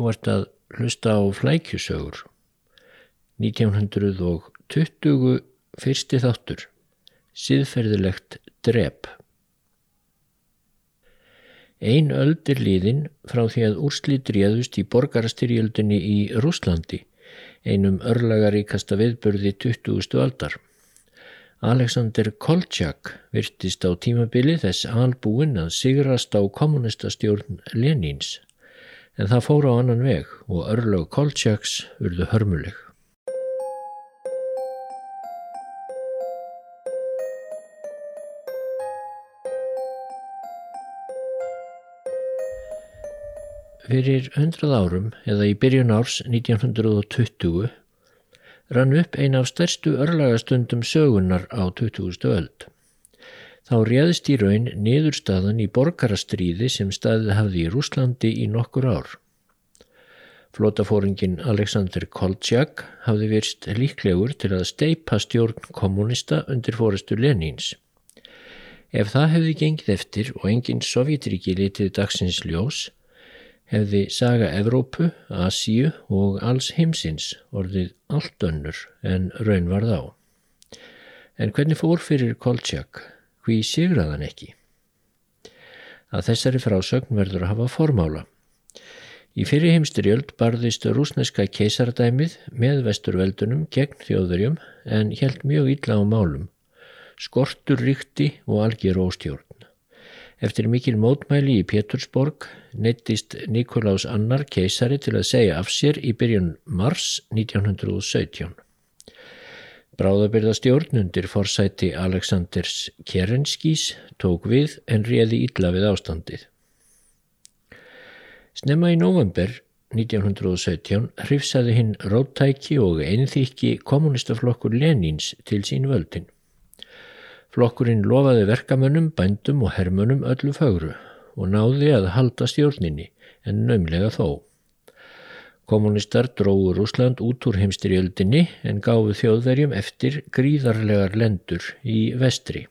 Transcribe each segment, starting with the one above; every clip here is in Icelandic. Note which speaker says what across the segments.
Speaker 1: Þú ert að hlusta á flækjusögur. 1920 fyrsti þáttur. Siðferðilegt drep. Ein öld er líðin frá því að úrslit réðust í borgarastyrjöldinni í Rúslandi, einum örlagaríkasta viðbörði 20. aldar. Alexander Kolchak virtist á tímabili þess albúin að sigrast á kommunistastjórn Lenins en það fór á annan veg og örlög Koltjaks urðu hörmuleg. Fyrir hundrað árum eða í byrjun árs 1920 rann upp ein af stærstu örlagastundum sögunar á 20. öld. Þá réðist í raun niðurstaðan í borgarastríði sem staðið hafði í Rúslandi í nokkur ár. Flótafóringin Alexander Koltsjak hafði virst líklegur til að steipa stjórn kommunista undir fórastu Lenins. Ef það hefði gengið eftir og enginn sovjetríki litið dagsins ljós, hefði saga Evrópu, Asíu og alls heimsins orðið allt önnur en raun var þá. En hvernig fór fyrir Koltsjak? Hví sigraðan ekki. Að þessari frásögn verður að hafa formála. Í fyrir heimstyrjöld barðist rúsneska keisardæmið með vesturveldunum gegn þjóðverjum en held mjög illa á málum. Skortur ríkti og algjör óstjórn. Eftir mikil mótmæli í Pétursborg neittist Nikolás Annar keisari til að segja af sér í byrjun mars 1917. Bráðabyrðastjórn undir forsæti Aleksandrs Kerenskís tók við en réði ítla við ástandið. Snemma í november 1917 hrifsaði hinn róttæki og einþykki kommunistaflokkur Lenins til sín völdin. Flokkurinn lofaði verkamönnum, bændum og hermönnum öllu fögru og náði að halda stjórninni en naumlega þó. Kommunistar dróðu Rúsland út úr heimstyrjöldinni en gáðu þjóðverjum eftir gríðarlegar lendur í vestri.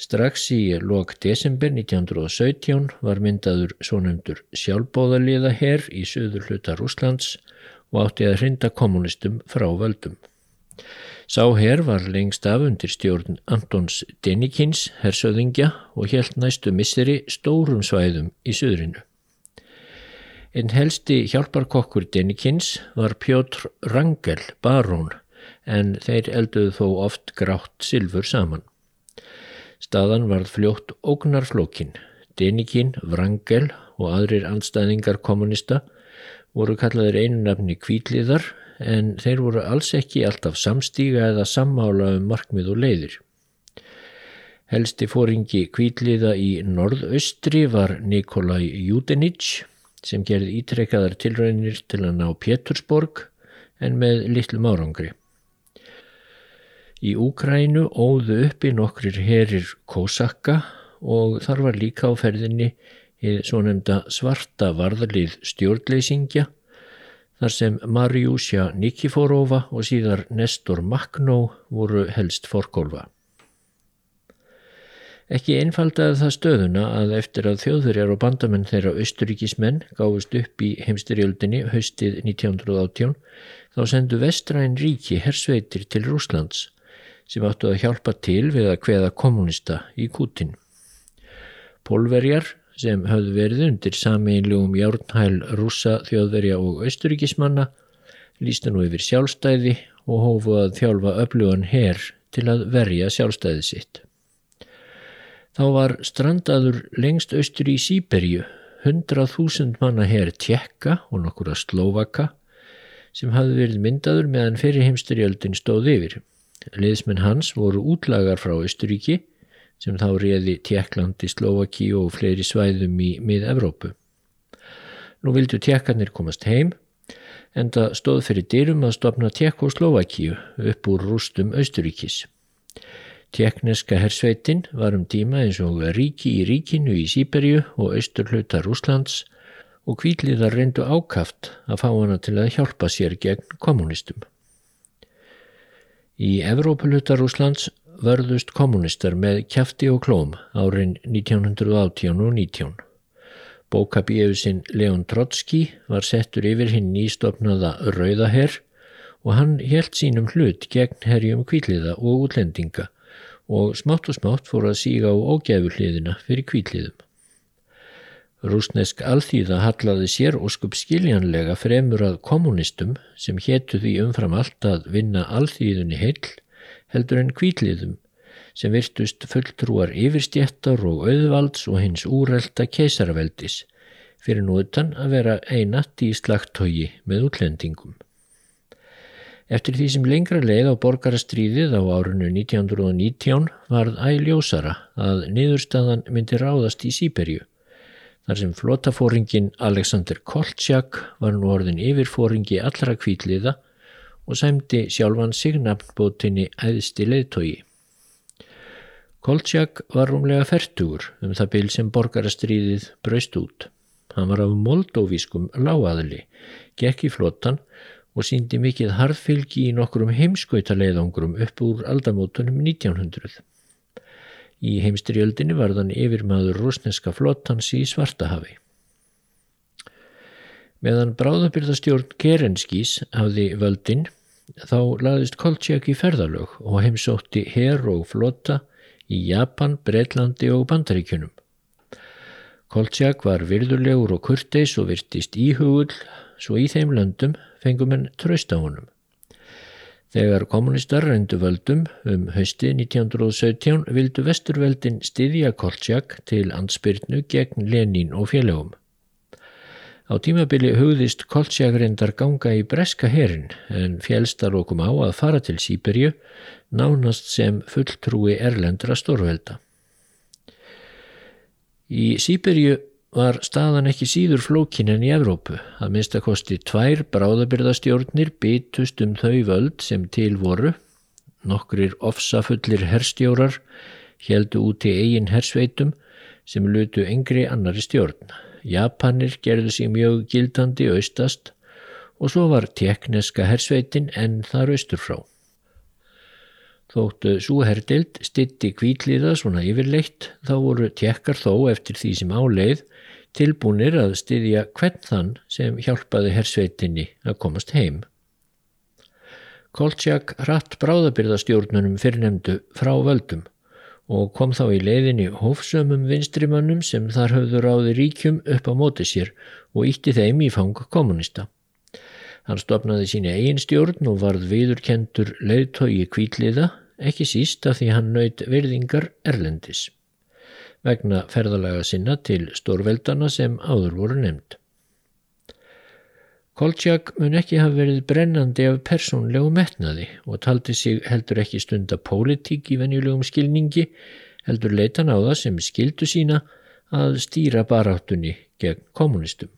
Speaker 1: Strax í lok desember 1917 var myndaður svonumdur sjálfbóðaliða herr í söður hluta Rúslands og átti að hrinda kommunistum frá völdum. Sá herr var lengst af undir stjórn Antons Denikins, hersöðingja og helt næstu misseri stórum svæðum í söðrinu. Einn helsti hjálparkokkur Denikins var Pjótr Rangel barón en þeir elduðu þó oft grátt silfur saman. Staðan varð fljótt ógnarflókin. Denikin, Vrangel og aðrir anstæðingar kommunista voru kallaðir einu nafni kvíliðar en þeir voru alls ekki alltaf samstíga eða sammála um markmið og leiðir. Helsti fóringi kvíliða í norðaustri var Nikolai Judenich sem gerði ítrekkaðar tilraunir til að ná Pétursborg en með litlum árangri. Í Úkrænu óðu uppi nokkrir herir kósakka og þar var líka á ferðinni svo nefnda svarta varðalið stjórnleysingja þar sem Marjúsja Nikiforova og síðar Nestor Maknó voru helst forkólfa. Ekki einfaldaði það stöðuna að eftir að þjóðverjar og bandamenn þeirra austuríkismenn gáðust upp í heimstyrjöldinni haustið 1918 þá sendu vestræn ríki hersveitir til Rúslands sem áttu að hjálpa til við að hveða kommunista í Kútin. Pólverjar sem höfðu verið undir sameinlegum járnhæl rúsa, þjóðverja og austuríkismanna lísta nú yfir sjálfstæði og hófu að þjálfa öflugan herr til að verja sjálfstæði sitt. Þá var strandaður lengst austur í Sýberju, hundrað þúsund manna herr tjekka og nokkura slóvaka sem hafði verið myndaður meðan fyrir heimsturjöldin stóð yfir. Leðismenn hans voru útlagar frá Östuríki sem þá réði Tjekklandi, Slovaki og fleiri svæðum í mið-Evrópu. Nú vildu tjekkarnir komast heim en það stóð fyrir dyrum að stopna Tjekkoslovakíu upp úr rústum Östuríkis. Tjekneska hersveitin var um tíma eins og ríki í ríkinu í Sýberju og austur hluta Rúslands og kvíliðar reyndu ákaft að fá hana til að hjálpa sér gegn kommunistum. Í Evrópuluta Rúslands vörðust kommunistar með kjafti og klóm árin 1918 og 19. Bókabíöfusinn Leon Trotsky var settur yfir hinn nýstofnaða Rauðaherr og hann helt sínum hlut gegn herjum kvíliða og útlendinga og smátt og smátt fór að síga á ógæfuhliðina fyrir kvíliðum. Rúsnesk alþýða hallaði sér og skup skiljanlega fremur að kommunistum sem héttu því umfram allt að vinna alþýðunni heill heldur en kvíliðum sem virtust fulltrúar yfirstjættar og auðvalds og hins úrelta keisaraveldis fyrir nútan að vera einatt í slagtögi með útlendingum. Eftir því sem lengra leið á borgarastríðið á árunnu 1919 varð æljósara að niðurstaðan myndi ráðast í Sýberju þar sem flotafóringin Alexander Koltsjak var nú orðin yfirfóringi allra kvítliða og sæmdi sjálfan sig nafnbótinni æðsti leðtogi. Koltsjak var rúmlega færtugur um það byl sem borgarastriðið braust út. Hann var af moldóviskum láaðli, gekk í flottan og síndi mikið harðfylgi í nokkrum heimskautaleiðangrum upp úr aldamótunum 1900. Í heimstriöldinni var þann yfirmaður rúsneska flottans í Svartahafi. Meðan bráðabyrðastjórn Kerenskís hafði völdin þá laðist Koltsjak í ferðalög og heimsótti her og flotta í Japan, Breitlandi og Bandaríkjunum. Koltsjak var virðulegur og kurteis og virtist íhugull svo í þeim löndum fengum henn tröst á honum. Þegar kommunistar reyndu völdum um hausti 1917 vildu vesturveldin styðja Koltsjak til ansbyrnu gegn Lenin og félögum. Á tímabili hugðist Koltsjak reyndar ganga í breska herin en fjelstar okkum á að fara til Sýberju nánast sem fulltrúi erlendra stórvelda. Í Sýberju var staðan ekki síður flókin en í Evrópu, að minnstakosti tvær bráðabyrðastjórnir bytust um þau völd sem til voru, nokkrir ofsafullir herstjórar heldu út í eigin hersveitum sem lutu yngri annari stjórn. Japanir gerðu sig mjög gildandi austast og svo var tekneska hersveitin en þar austur frá. Þóttu súherdild stitti kvíliða svona yfirleitt þá voru tjekkar þó eftir því sem áleið tilbúinir að styðja hvern þann sem hjálpaði hersveitinni að komast heim. Koltsjak hratt bráðabyrðastjórnunum fyrirnemdu frá völdum og kom þá í leiðinni hófsömum vinstrimannum sem þar höfðu ráði ríkjum upp á móti sér og ítti þeim í fang kommunista. Hann stopnaði síni eigin stjórn og varð viðurkendur leiðtói kvítliða ekki síst af því hann naut virðingar erlendis, vegna ferðalega sinna til stórveldana sem áður voru nefnd. Koltsjak mun ekki hafa verið brennandi af persónlegu metnaði og taldi sig heldur ekki stunda pólitík í venjulegum skilningi, heldur leitan á það sem skildu sína að stýra baráttunni gegn kommunistum.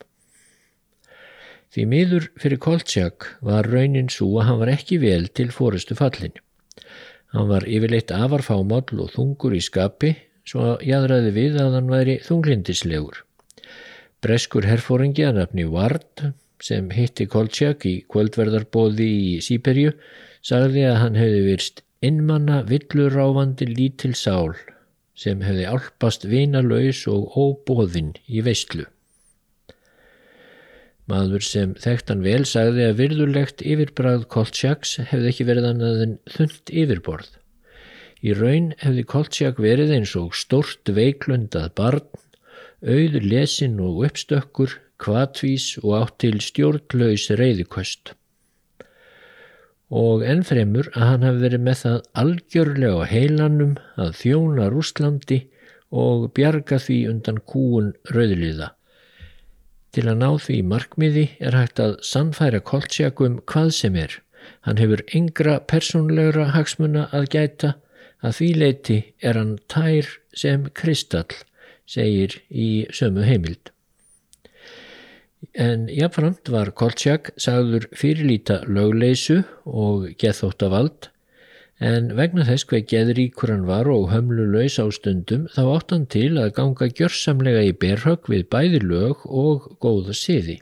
Speaker 1: Því miður fyrir Koltsjak var raunin svo að hann var ekki vel til fórustu fallin. Hann var yfirleitt afarfámál og þungur í skapi svo jáðræði við að hann væri þunglindislegur. Breskur herfóringi að nafni Ward sem hitti Koltsjak í kvöldverðarbóði í Sýperju sagði að hann hefði virst innmanna villuráfandi lítil sál sem hefði álpast vinalaus og óbóðinn í veistlu. Maður sem þekktan vel sagði að virðulegt yfirbræð Koltsjaks hefði ekki verið annað en þund yfirborð. Í raun hefði Koltsjak verið eins og stort veiklundað barn, auður lesin og uppstökkur, kvatvís og átt til stjórnlaus reyðikost. Og ennfremur að hann hafi verið með það algjörlega á heilanum að þjóna Rúslandi og bjarga því undan kúun rauðliða Til að ná því markmiði er hægt að sannfæra Koltsjakum hvað sem er. Hann hefur yngra persónlegra hagsmuna að gæta að því leiti er hann tær sem kristall, segir í sömu heimild. En jáfnframt var Koltsjak sagður fyrirlíta lögleysu og gethóttavald en vegna þess hver geðríkur hann var og hömlulegs á stundum þá átt hann til að ganga gjörsamlega í berhögg við bæði lög og góða siði.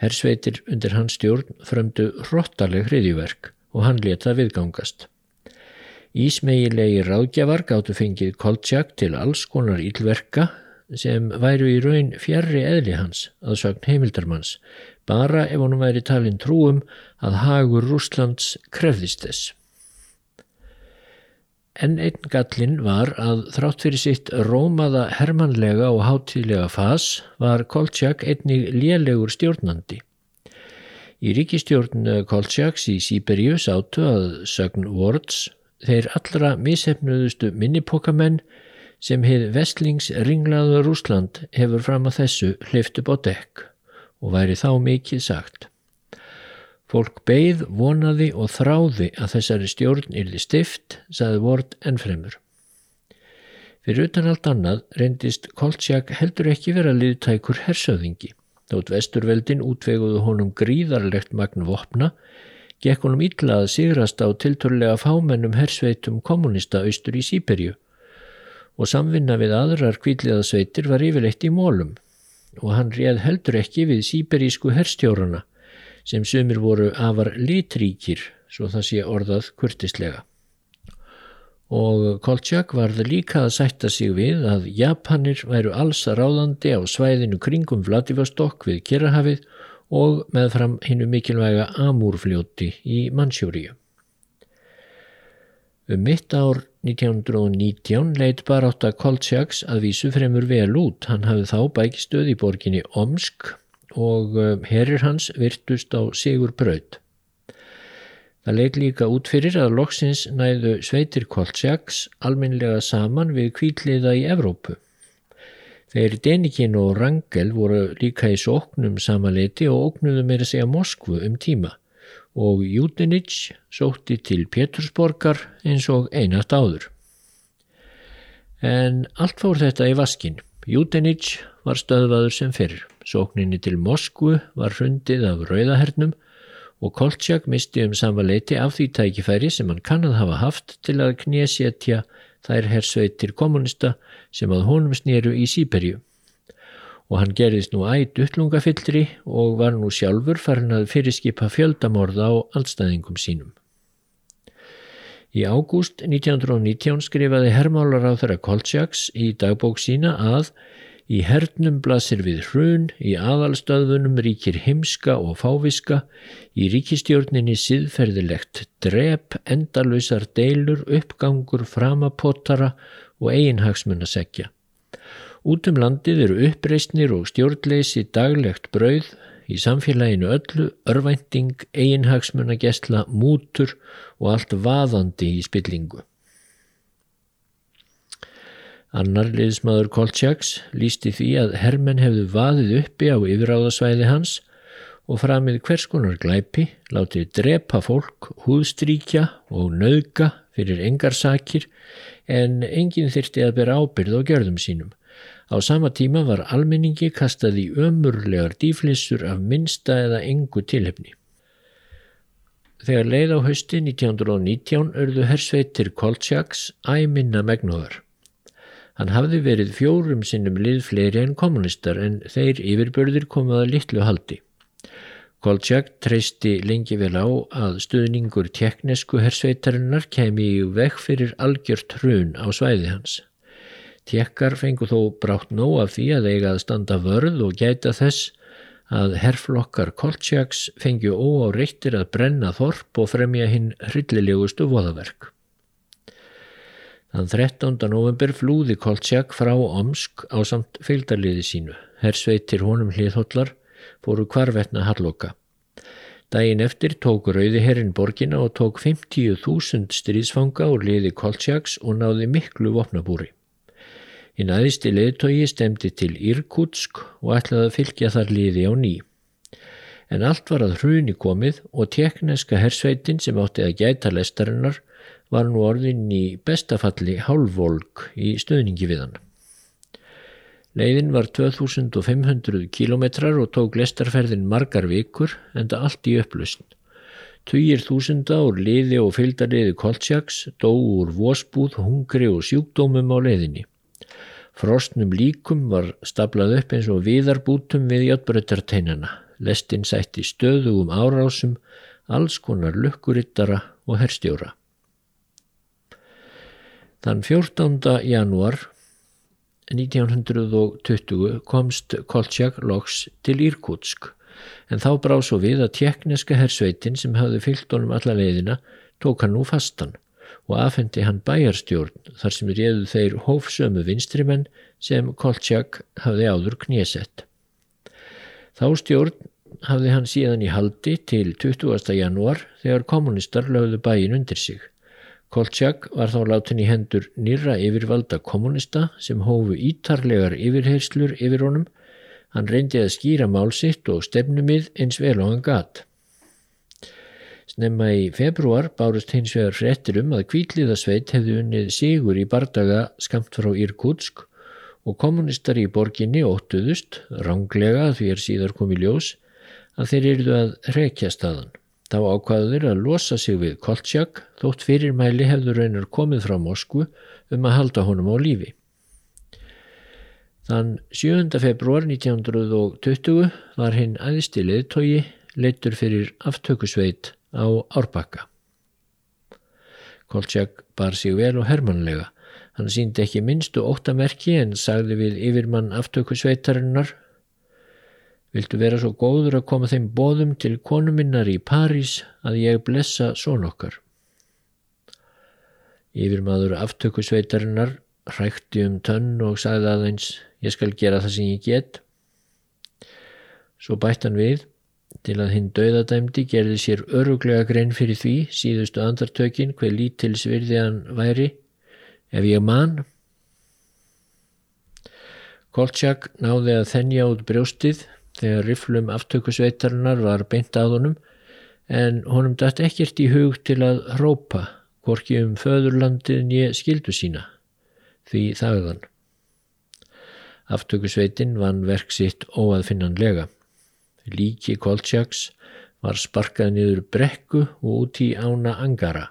Speaker 1: Hersveitir undir hans stjórn frömdu hrottaleg hriðjúverk og hann leta viðgangast. Ísmegilegi ráðgjafar gáttu fengið Koltsjak til alls konar ílverka, sem væru í raun fjarrri eðli hans að sögn heimildarmanns, bara ef honum væri talin trúum að hagur Rúslands krefðist þess. En einn gallin var að þrátt fyrir sitt rómaða hermanlega og hátíðlega fas var Koltsjak einnig lélegur stjórnandi. Í ríkistjórn Koltsjaks í Sýberíus áttu að sögn Words þeir allra missefnuðustu minnipokamenn sem heið vestlings ringlaður Rúsland hefur fram að þessu hliftu bá dekk og væri þá mikið sagt. Fólk beigð, vonaði og þráði að þessari stjórn yrði stift, saði Vord ennfremur. Fyrir utan allt annað reyndist Koltsjak heldur ekki vera liðtækur hersöðingi. Þótt vesturveldin útveguðu honum gríðarlegt magn vopna, gekk honum illa að sigrast á tilturlega fámennum hersveitum kommunista austur í Sýperju og samvinna við aðrar kvíliðasveitir var yfirleitt í mólum og hann réð heldur ekki við sýperísku herstjórana sem sumir voru afar litríkir, svo það sé orðað kurtislega. Og Koltjak varð líka að sætta sig við að Japanir væru alls ráðandi á svæðinu kringum Vladivostok við Kirrahafið og meðfram hinnu mikilvæga Amúrfljóti í Mansjúriu. Um mitt ár 1919 leitt barátt að Koltjaks að vísu fremur vel út. Hann hafði þá bækistöð í borginni Omsk og um, herrir hans virtust á sigur braud. Það leik líka út fyrir að loksins næðu sveitir Koltsjaks alminlega saman við kvíliða í Evrópu. Þeir Denikin og Rangel voru líka í sóknum samanleiti og óknuðu meira segja Moskvu um tíma og Júdinich sótti til Pétursborgar eins og einast áður. En allt fór þetta í vaskin. Júdinich var stöðvaður sem fyrir. Sókninni til Moskvu var hrundið af rauðahernum og Koltsjak misti um samvaleiti af því tækifæri sem hann kannad hafa haft til að knésétja þær hersveitir kommunista sem að honum snýru í Sýberju. Og hann gerðist nú ætt uttlungafyllri og var nú sjálfur farin að fyrirskipa fjöldamorða á allstæðingum sínum. Í ágúst 1919 skrifaði hermálar á þeirra Koltsjaks í dagbók sína að Í hernum blasir við hrun, í aðalstöðunum ríkir himska og fáviska, í ríkistjórninni siðferðilegt drep, endalösar deilur, uppgangur, framapottara og eiginhagsmunnasekja. Út um landið eru uppreysnir og stjórnleysi daglegt brauð, í samfélaginu öllu, örvænting, eiginhagsmunnagesla, mútur og allt vaðandi í spillingu. Annar liðsmaður Koltsjaks lísti því að hermenn hefðu vaðið uppi á yfiráðasvæði hans og framið hvers konar glæpi, látið drepa fólk, húðstríkja og nauka fyrir engarsakir en enginn þyrti að bera ábyrð á gjörðum sínum. Á sama tíma var almenningi kastað í ömurlegar dýflissur af minsta eða engu tilhefni. Þegar leið á hösti 1919 örðu hersveitir Koltsjaks æminna megnóðar. Hann hafði verið fjórum sinnum lið fleiri en kommunistar en þeir yfirbörðir komuða litlu haldi. Koltsjak treysti lengi vel á að stuðningur teknesku hersveitarinnar kemi í vekk fyrir algjört hrun á svæði hans. Tekkar fengu þó brátt nóg af því að eiga að standa vörð og gæta þess að herrflokkar Koltsjaks fengju óáreittir að brenna þorp og fremja hinn hryllilegustu voðaverk. Þann 13. november flúði Koltsjak frá Omsk á samt fylgdarliði sínu. Hersveitir honum hliðhóllar fóru kvarvetna halloka. Dægin eftir tók Rauðiherrin borgina og tók 50.000 stríðsfanga úr liði Koltsjaks og náði miklu vopnabúri. Hinn aðisti liðtogi stemdi til Irkutsk og ætlaði að fylgja þar liði á ný. En allt var að hruni komið og tekneska hersveitin sem átti að gæta lestarinnar var nú orðin í bestafalli hálfvolk í stöðningi við hann. Leiðin var 2500 kilometrar og tók lestarferðin margar vikur enda allt í upplösn. Tugir þúsunda úr liði og fylgdarliði Koltsjaks dó úr vósbúð, hungri og sjúkdómum á leiðinni. Frostnum líkum var staplað upp eins og viðarbútum við játbröttarteinana. Lestin sætti stöðugum árásum, alls konar lukkurittara og herstjóra. Þann 14. januar 1920 komst Koltsjak loks til Irkutsk en þá brá svo við að tjekkneska hersveitin sem hafði fyllt honum alla leiðina tók hann nú fastan og afhendi hann bæjarstjórn þar sem réðu þeir hófsömu vinstrimenn sem Koltsjak hafði áður knésett. Þá stjórn hafði hann síðan í haldi til 20. janúar þegar kommunistar lögðu bæin undir sig. Koltsjak var þá látin í hendur nýra yfirvalda kommunista sem hófu ítarlegar yfirheyrslur yfir honum. Hann reyndi að skýra málsitt og stefnumið eins vel og hann gatt. Snemma í februar bárust hins vegar frettir um að kvíliðasveit hefði unnið sigur í bardaga skamt frá Irkutsk og kommunistar í borginni óttuðust, ránglega því er síðar komið ljós, að þeir eruðu að rekja staðan. Þá ákvaðu þeir að losa sig við Koltsjak þótt fyrirmæli hefðu raunar komið frá Moskvu um að halda honum á lífi. Þann 7. februar 1920 var hinn aðisti leðtogi leittur fyrir aftökusveit á Árbakka. Koltsjak bar sig vel og hermanlega. Hann síndi ekki minnstu óttamerki en sagði við yfirmann aftökusveitarinnar Viltu vera svo góður að koma þeim bóðum til konuminnar í París að ég blessa són okkar? Yfirmaður aftökusveitarinnar hrækti um tönn og sagði aðeins ég skal gera það sem ég get. Svo bætt hann við til að hinn döðadæmdi gerði sér öruglega grein fyrir því síðustu andartökin hver lítils virði hann væri ef ég mann. Koltsjak náði að þennja út brjóstið þegar riflum aftökusveitarinnar var beint að honum en honum dætt ekkert í hug til að hrópa hvorki um föðurlandið nýja skildu sína því þagðan. Aftökusveitin vann verk sitt óaðfinnanlega. Líki Koltsjaks var sparkað niður brekku og út í ána Angara.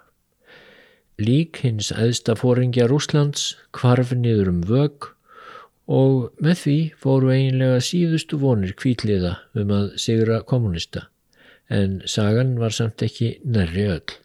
Speaker 1: Lík hins aðsta fóringja Rúslands kvarf niður um vög og með því fóru eiginlega síðustu vonir kvítliða um að sigra kommunista en sagan var samt ekki nærri öll.